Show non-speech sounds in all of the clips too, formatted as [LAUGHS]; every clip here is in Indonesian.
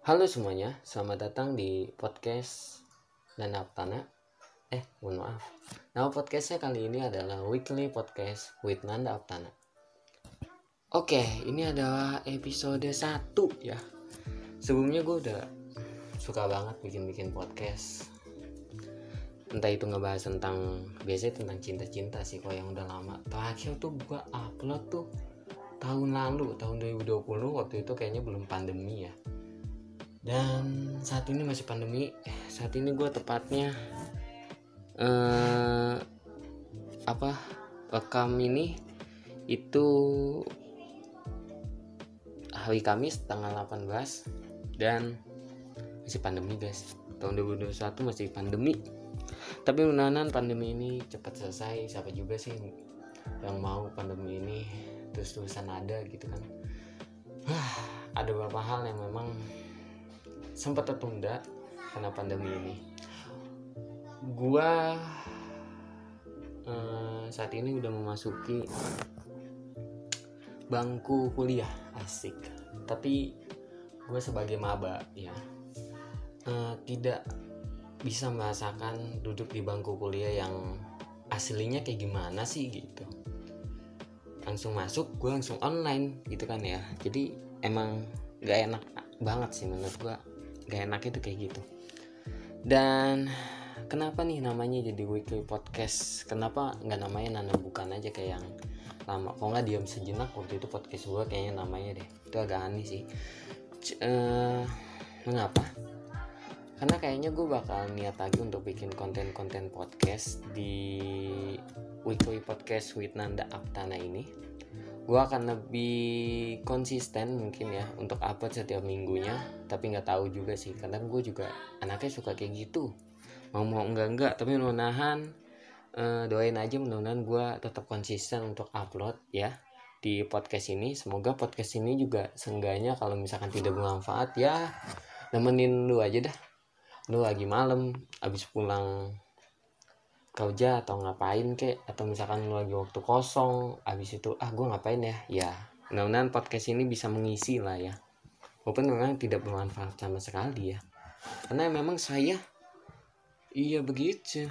Halo semuanya, selamat datang di podcast Nanda Aptana. Eh, mohon maaf. Nama podcastnya kali ini adalah Weekly Podcast with Nanda Aptana. Oke, ini adalah episode 1 ya. Sebelumnya gue udah suka banget bikin-bikin podcast. Entah itu ngebahas tentang biasanya tentang cinta-cinta sih kalau yang udah lama. Terakhir tuh gue upload tuh tahun lalu, tahun 2020 waktu itu kayaknya belum pandemi ya dan saat ini masih pandemi. Saat ini gue tepatnya eh, apa rekam ini itu hari Kamis tanggal 18 dan masih pandemi guys. Tahun 2021 masih pandemi. Tapi mudah-mudahan pandemi ini cepat selesai. Siapa juga sih yang mau pandemi ini terus-terusan ada gitu kan? Ada beberapa hal yang memang sempat tertunda karena pandemi ini. Gua eh, saat ini udah memasuki bangku kuliah asik. Tapi gue sebagai maba ya eh, tidak bisa merasakan duduk di bangku kuliah yang aslinya kayak gimana sih gitu. Langsung masuk, gue langsung online gitu kan ya. Jadi emang gak enak banget sih menurut gue gak enak itu kayak gitu. Dan kenapa nih namanya jadi weekly podcast? Kenapa nggak namanya nana bukan aja kayak yang lama? Kok nggak diam sejenak? Waktu itu podcast gue kayaknya namanya deh. Itu agak aneh sih. C uh, mengapa? Karena kayaknya gue bakal niat lagi untuk bikin konten-konten podcast di weekly podcast with Nanda Aptana ini gue akan lebih konsisten mungkin ya untuk upload setiap minggunya tapi nggak tahu juga sih. Kadang gue juga anaknya suka kayak gitu. Mau mau enggak enggak tapi menahan uh, doain aja mudah-mudahan gue tetap konsisten untuk upload ya di podcast ini. Semoga podcast ini juga seenggaknya kalau misalkan tidak bermanfaat ya nemenin lu aja dah. Lu lagi malam abis pulang kerja atau ngapain kek atau misalkan lu lagi waktu kosong abis itu ah gue ngapain ya? Ya mudah-mudahan podcast ini bisa mengisi lah ya. Walaupun memang tidak bermanfaat sama sekali ya. Karena memang saya iya begitu.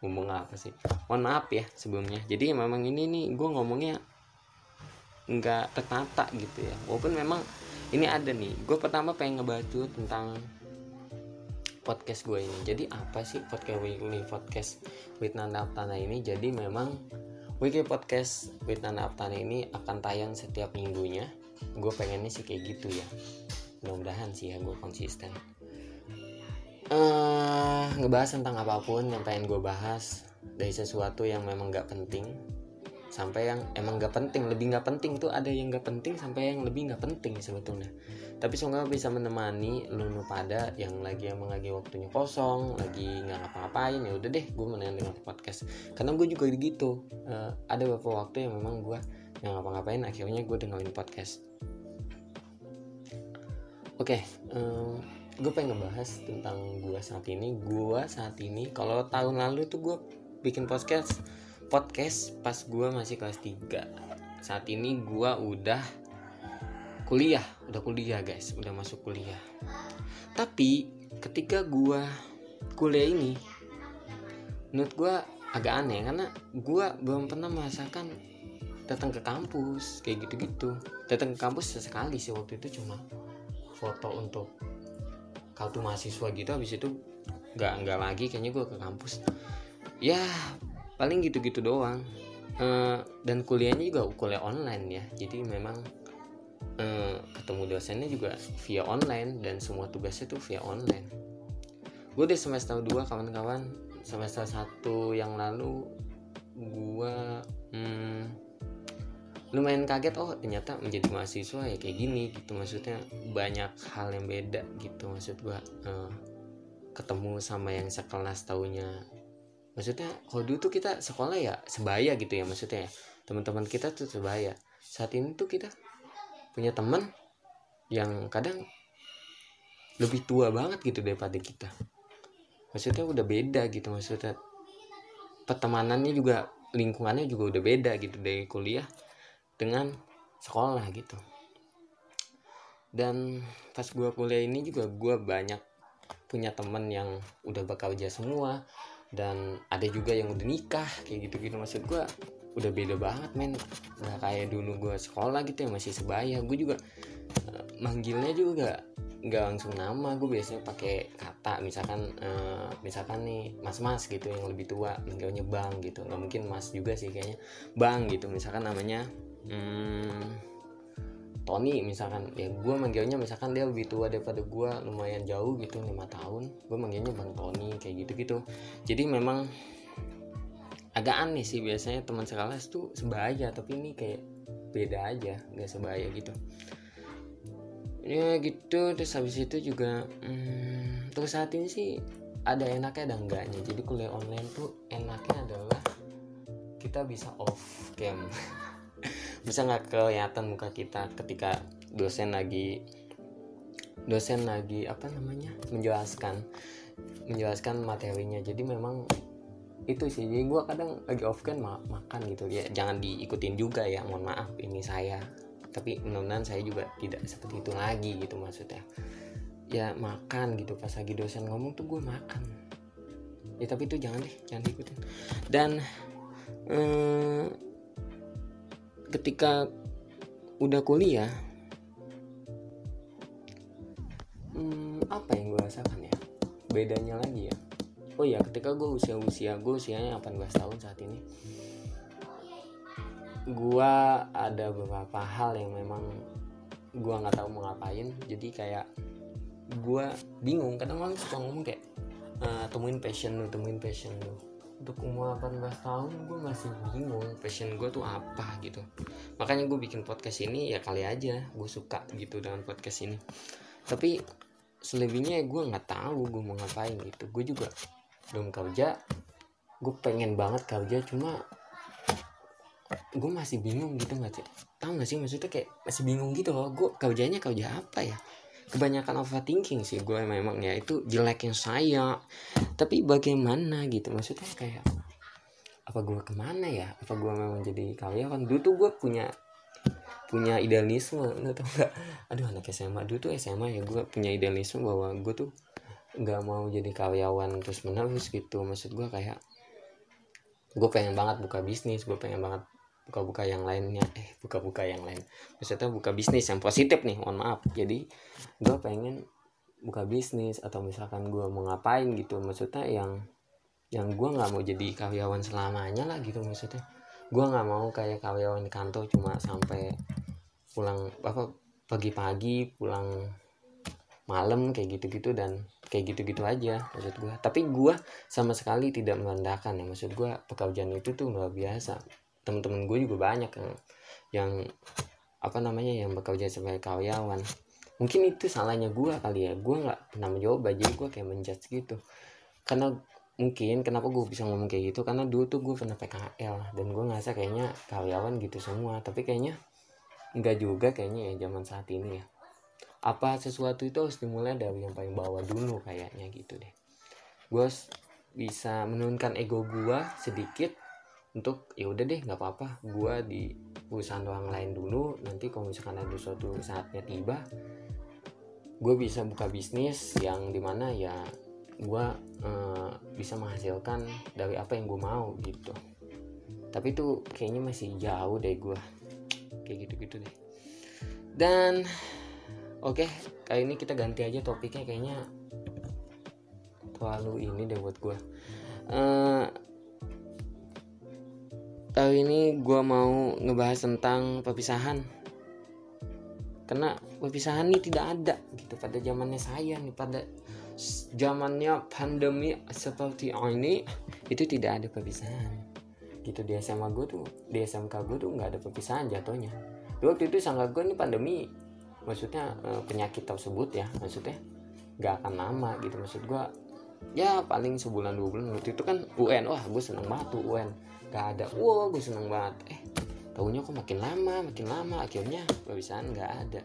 Ngomong apa sih? Mohon maaf ya sebelumnya. Jadi memang ini nih gue ngomongnya nggak tertata gitu ya. Walaupun memang ini ada nih gue pertama pengen ngebaca tentang podcast gue ini. Jadi apa sih podcast weekly podcast with Nanda Aptana ini? Jadi memang weekly podcast with Nanda Aptana ini akan tayang setiap minggunya. Gue pengennya sih kayak gitu ya. Mudah-mudahan sih ya gue konsisten. Uh, ngebahas tentang apa pun yang pengen gue bahas. Dari sesuatu yang memang gak penting sampai yang emang gak penting lebih gak penting tuh ada yang gak penting sampai yang lebih gak penting sebetulnya. Tapi semoga bisa menemani lu pada yang lagi emang lagi waktunya kosong lagi nggak ngapa-ngapain ya udah deh gue mendingan dengan podcast. Karena gue juga gitu uh, ada beberapa waktu yang memang gue nggak ngapa-ngapain akhirnya gue dengerin podcast. Oke okay, um, gue pengen ngebahas tentang gue saat ini. Gue saat ini kalau tahun lalu tuh gue bikin podcast podcast pas gue masih kelas 3 saat ini gue udah kuliah udah kuliah guys. Udah masuk kuliah. Tapi ketika gue kuliah ini menurut gue agak aneh karena gue belum pernah merasakan datang ke kampus kayak gitu-gitu. Datang ke kampus sesekali sih waktu itu cuma foto untuk kartu mahasiswa gitu habis itu nggak nggak lagi kayaknya gue ke kampus. Ya paling gitu-gitu doang. Uh, dan kuliahnya juga kuliah online ya. Jadi memang eh, ketemu dosennya juga via online dan semua tugasnya tuh via online. Gue udah semester 2 kawan-kawan. Semester 1 yang lalu gue hmm, lumayan kaget oh ternyata menjadi mahasiswa ya kayak gini gitu. Maksudnya banyak hal yang beda gitu. Maksud gue eh, ketemu sama yang sekelas tahunya maksudnya kalau dulu tuh kita sekolah ya sebaya gitu ya maksudnya ya. Teman-teman kita tuh sebaya. Saat ini tuh kita punya teman yang kadang lebih tua banget gitu daripada kita. Maksudnya udah beda gitu maksudnya pertemanannya juga lingkungannya juga udah beda gitu dari kuliah dengan sekolah gitu. Dan pas gue kuliah ini juga gue banyak punya temen yang udah bekerja semua dan ada juga yang udah nikah kayak gitu gitu maksud gue udah beda banget men. Nggak kayak dulu gue sekolah gitu ya masih sebaya. Gue juga uh, manggilnya juga nggak langsung nama. Gue biasanya pakai kata misalkan uh, misalkan nih mas mas gitu yang lebih tua manggilnya bang gitu. Nggak mungkin mas juga sih kayaknya. Bang gitu misalkan namanya hmm, Tony misalkan ya gue manggilnya misalkan dia lebih tua daripada gue lumayan jauh gitu lima tahun gue manggilnya bang Tony kayak gitu gitu jadi memang agak aneh sih biasanya teman sekelas tuh sebaya tapi ini kayak beda aja nggak sebaya gitu. Ya gitu terus habis itu juga hmm, terus saat ini sih ada enaknya ada enggaknya. Jadi kuliah online tuh enaknya adalah kita bisa off cam [LAUGHS] bisa nggak kelihatan muka kita ketika dosen lagi dosen lagi apa namanya menjelaskan menjelaskan materinya. Jadi memang itu sih. Jadi gue kadang lagi off cam makan gitu. Ya jangan diikutin juga ya. Mohon maaf ini saya. Tapi mudah-mudahan saya juga tidak seperti itu lagi gitu maksudnya. Ya makan gitu. Pas lagi dosen ngomong tuh gue makan. Ya tapi itu jangan deh jangan diikutin. Dan eh, ketika udah kuliah hmm, apa yang gue rasakan ya? Bedanya lagi ya? Oh ya ketika gue usia usia gue usianya 18 tahun saat ini gua ada beberapa hal yang memang gua nggak tahu mau ngapain. Jadi kayak gua bingung kadang orang suka ngomong kayak e, temuin passion lu temuin passion lu untuk umur 18 tahun gue masih bingung passion gue tuh apa gitu. Makanya gue bikin podcast ini ya kali aja gue suka gitu dengan podcast ini. Tapi selebihnya gue nggak tahu gue mau ngapain gitu. Gue juga belum kerja. Gue pengen banget kerja cuma gue masih bingung gitu nggak sih tahu nggak sih? Maksudnya kayak masih bingung gitu loh. Gue kerjanya kerja apa ya kebanyakan overthinking sih gue memang ya. Itu jeleknya saya. Tapi bagaimana gitu? Maksudnya kayak apa gue ke mana ya? Apa gue memang jadi karyawan dulu tuh gue punya punya idealisme nggak tau nggak? Aduh anak SMA dulu tuh SMA ya gue punya idealisme bahwa gue tuh nggak mau jadi karyawan terus menerus gitu. Maksud gue kayak gue pengen banget buka bisnis gue pengen banget buka-buka yang lainnya. Eh buka-buka yang lain. Maksudnya buka bisnis yang positif nih mohon maaf. Jadi gue pengen buka bisnis atau misalkan gue mau ngapain gitu. Maksudnya yang yang gue nggak mau jadi karyawan selamanya lah gitu maksudnya. Gue nggak mau kayak karyawan di kantor cuma sampai pulang apa pagi-pagi pulang malam kayak gitu-gitu dan kayak gitu-gitu aja maksud gue tapi gue sama sekali tidak merendahkan ya. Maksud gue pekerjaan itu tuh luar biasa teman-teman gue juga banyak yang yang apa namanya yang bekerja sebagai karyawan. Mungkin itu salahnya gue kali ya. Gue nggak pernah mencoba jadi gue kayak menjudge gitu. Karena mungkin kenapa gue bisa ngomong kayak gitu? Karena dulu tuh gue pernah PKL dan gue ngerasa kayaknya karyawan gitu semua. Tapi kayaknya nggak juga kayaknya ya zaman saat ini ya. Apa sesuatu itu harus dimulai dari yang paling bawah dulu kayaknya gitu deh. Gue bisa menurunkan ego gue sedikit untuk ya udah deh nggak apa-apa gue di perusahaan orang lain dulu nanti kalau misalkan ada suatu saatnya tiba gue bisa buka bisnis yang di mana ya gue uh, bisa menghasilkan dari apa yang gue mau gitu. Tapi itu kayaknya masih jauh deh gue kayak gitu-gitu deh. Dan oke okay, kali ini kita ganti aja topiknya kayaknya terlalu ini deh buat gue uh, kali ini gue mau ngebahas tentang perpisahan. Karena perpisahan ini tidak ada gitu pada zamannya saya nih pada zamannya pandemi seperti ini itu tidak ada perpisahan. Gitu di SMA gue tuh di SMK gue tuh nggak ada perpisahan jatuhnya. Waktu itu sangka gue nih pandemi maksudnya eh, penyakit tersebut ya maksudnya nggak akan lama gitu. Maksud gue ya paling sebulan dua bulan. Waktu itu kan UN wah gue seneng banget tuh UN gak ada. Wow gue seneng banget. Eh tahunya kok makin lama makin lama. Akhirnya perpisahan nggak ada.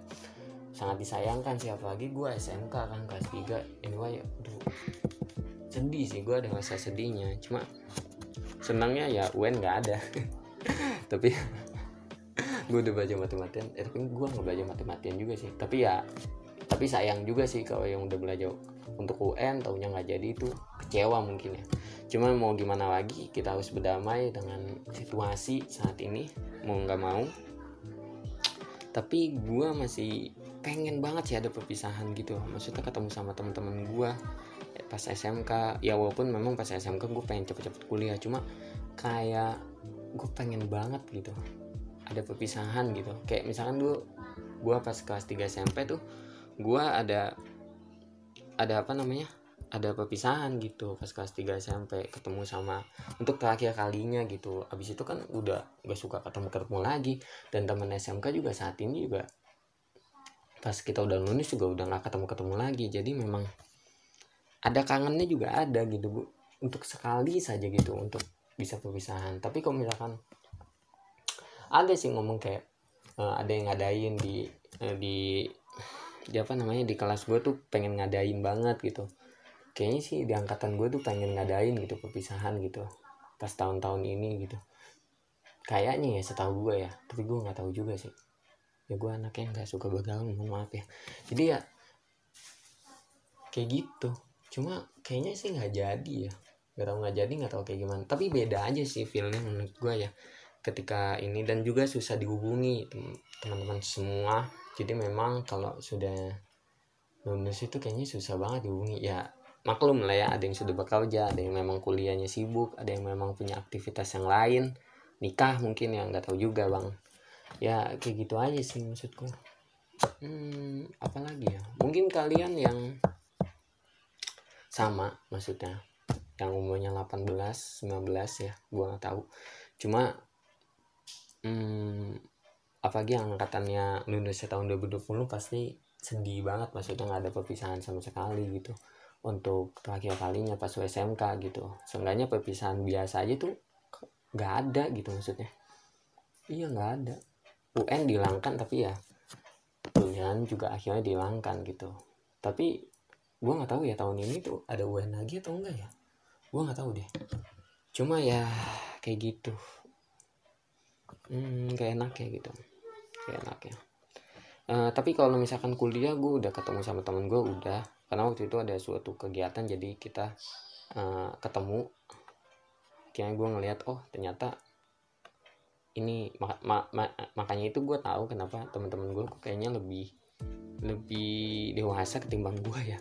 Sangat disayangkan sih apalagi gue SMK kan kelas 3 anyway aduh. Sedih sih gue ada rasa sedihnya. Cuma senangnya ya UN nggak ada. [LAUGHS] Tapi [LAUGHS] gue udah belajar mati-matian eh tapi gue nggak belajar mati-matian juga sih. Tapi ya tapi sayang juga sih kalau yang udah belajar untuk UN taunya nggak jadi itu kecewa mungkin ya. Cuman mau gimana lagi kita harus berdamai dengan situasi saat ini mau nggak mau. Tapi gue masih pengen banget sih ada perpisahan gitu. Maksudnya ketemu sama teman-teman gue pas SMK ya walaupun memang pas SMK gue pengen cepet-cepet kuliah cuma kayak gue pengen banget gitu ada perpisahan gitu. Kayak misalkan dulu gue pas kelas 3 SMP tuh gue ada ada apa namanya? Ada perpisahan gitu pas kelas 3 SMP ketemu sama untuk terakhir kalinya gitu. Abis itu kan udah gak suka ketemu ketemu lagi. Dan temen SMK juga saat ini juga pas kita udah lulus juga udah gak ketemu ketemu lagi. Jadi memang ada kangennya juga ada gitu bu. Untuk sekali saja gitu untuk bisa perpisahan. Tapi kalau misalkan ada sih ngomong kayak uh, ada yang ngadain di uh, di di apa namanya di kelas gue tuh pengen ngadain banget gitu. Kayaknya sih di angkatan gue tuh pengen ngadain gitu perpisahan gitu pas tahun-tahun ini gitu. Kayaknya ya setahu gue ya. Tapi gue nggak tahu juga sih. Ya gue anaknya nggak suka begaul mohon maaf ya. Jadi ya kayak gitu. Cuma kayaknya sih nggak jadi ya. Nggak tahu nggak jadi nggak tahu kayak gimana. Tapi beda aja sih feelnya menurut gue ya ketika ini. Dan juga susah dihubungi teman-teman semua jadi memang kalau sudah lulus itu kayaknya susah banget dihubungi. Ya maklum lah ya ada yang sudah bekerja ada yang memang kuliahnya sibuk ada yang memang punya aktivitas yang lain. Nikah mungkin yang nggak tahu juga bang. Ya kayak gitu aja sih maksudku. Hmm, apalagi ya? Mungkin kalian yang sama maksudnya yang umurnya 18 19 ya gua nggak tahu. Cuma hmm, apalagi yang angkatannya lulus tahun 2020 pasti sedih banget maksudnya nggak ada perpisahan sama sekali gitu untuk terakhir kalinya pas SMK gitu. Seenggaknya perpisahan biasa aja tuh nggak ada gitu maksudnya. Iya nggak ada. UN dihilangkan tapi ya pilihan juga akhirnya dihilangkan gitu. Tapi gue nggak tahu ya tahun ini tuh ada UN lagi atau enggak ya? Gue nggak tahu deh. Cuma ya kayak gitu. Hmm, kayak enak ya gitu ya uh, tapi kalau misalkan kuliah gue udah ketemu sama temen gue udah. Karena waktu itu ada suatu kegiatan jadi kita uh, ketemu. Kayaknya gue ngeliat oh ternyata ini mak ma ma makanya itu gue tahu kenapa teman-teman gue kayaknya lebih lebih dewasa ketimbang gue ya.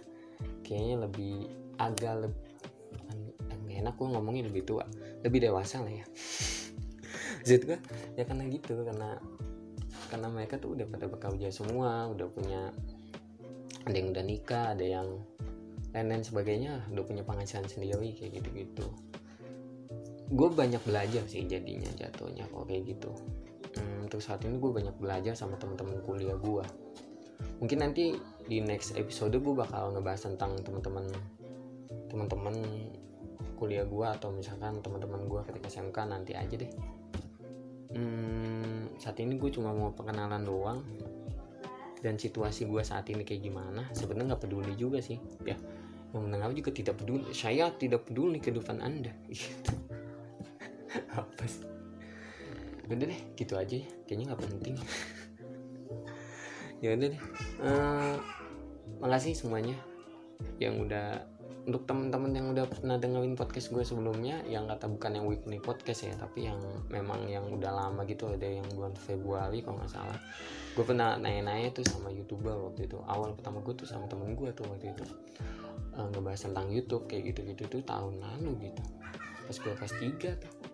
Kayaknya lebih agak lebih enak gue ngomongin lebih tua. Lebih dewasa lah ya. [LAUGHS] Zat gue ya karena gitu karena karena mereka tuh udah pada bekerja semua udah punya ada yang udah nikah ada yang lain-lain sebagainya udah punya penghasilan sendiri kayak gitu-gitu. Gue banyak belajar sih jadinya jatuhnya kok kayak gitu. Hmm, untuk saat ini gue banyak belajar sama teman-teman kuliah gue mungkin nanti di next episode gue bakal ngebahas tentang teman-teman teman-teman kuliah gue atau misalkan teman-teman gue ketika SMK nanti aja deh hmm, saat ini gue cuma mau perkenalan doang. Dan situasi gue saat ini kayak gimana sebenarnya nggak peduli juga sih. Ya yang mendengar juga tidak peduli. Saya tidak peduli kehidupan anda. Gitu [LAUGHS] apa sih? Udah deh gitu aja ya. Kayaknya nggak penting. [LAUGHS] Ya udah deh. Uh, makasih semuanya yang udah untuk teman-teman yang udah pernah dengerin podcast gue sebelumnya yang kata bukan yang weekly podcast ya tapi yang memang yang udah lama gitu ada yang bulan Februari kalau nggak salah. Gue pernah nanya-nanya tuh sama youtuber waktu itu. Awal pertama gue tuh sama temen gue tuh waktu itu. Uh, ngebahas tentang YouTube kayak gitu-gitu tuh tahun lalu gitu. Pas gue kelas 3 tuh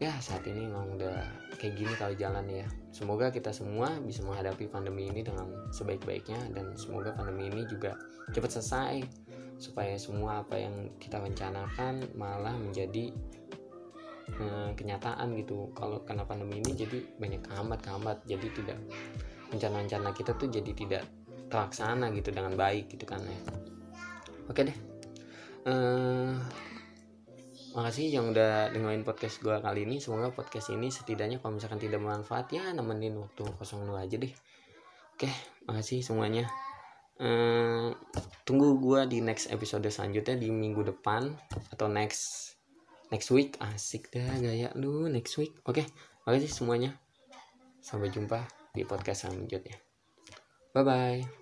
ya saat ini emang udah kayak gini kalau jalan ya. Semoga kita semua bisa menghadapi pandemi ini dengan sebaik-baiknya dan semoga pandemi ini juga cepat selesai supaya semua apa yang kita rencanakan malah menjadi uh, kenyataan gitu. Kalau karena pandemi ini jadi banyak kehambat kehambat jadi tidak rencana-rencana kita tuh jadi tidak terlaksana gitu dengan baik gitu kan ya. Oke deh. Uh, makasih yang udah dengerin podcast gue kali ini. Semoga podcast ini setidaknya kalau misalkan tidak bermanfaat ya nemenin waktu kosong lu aja deh. Oke makasih semuanya. Uh, tunggu gue di next episode selanjutnya di minggu depan atau next next week. Asik dah gaya lu next week. Oke makasih semuanya. Sampai jumpa di podcast selanjutnya. Bye bye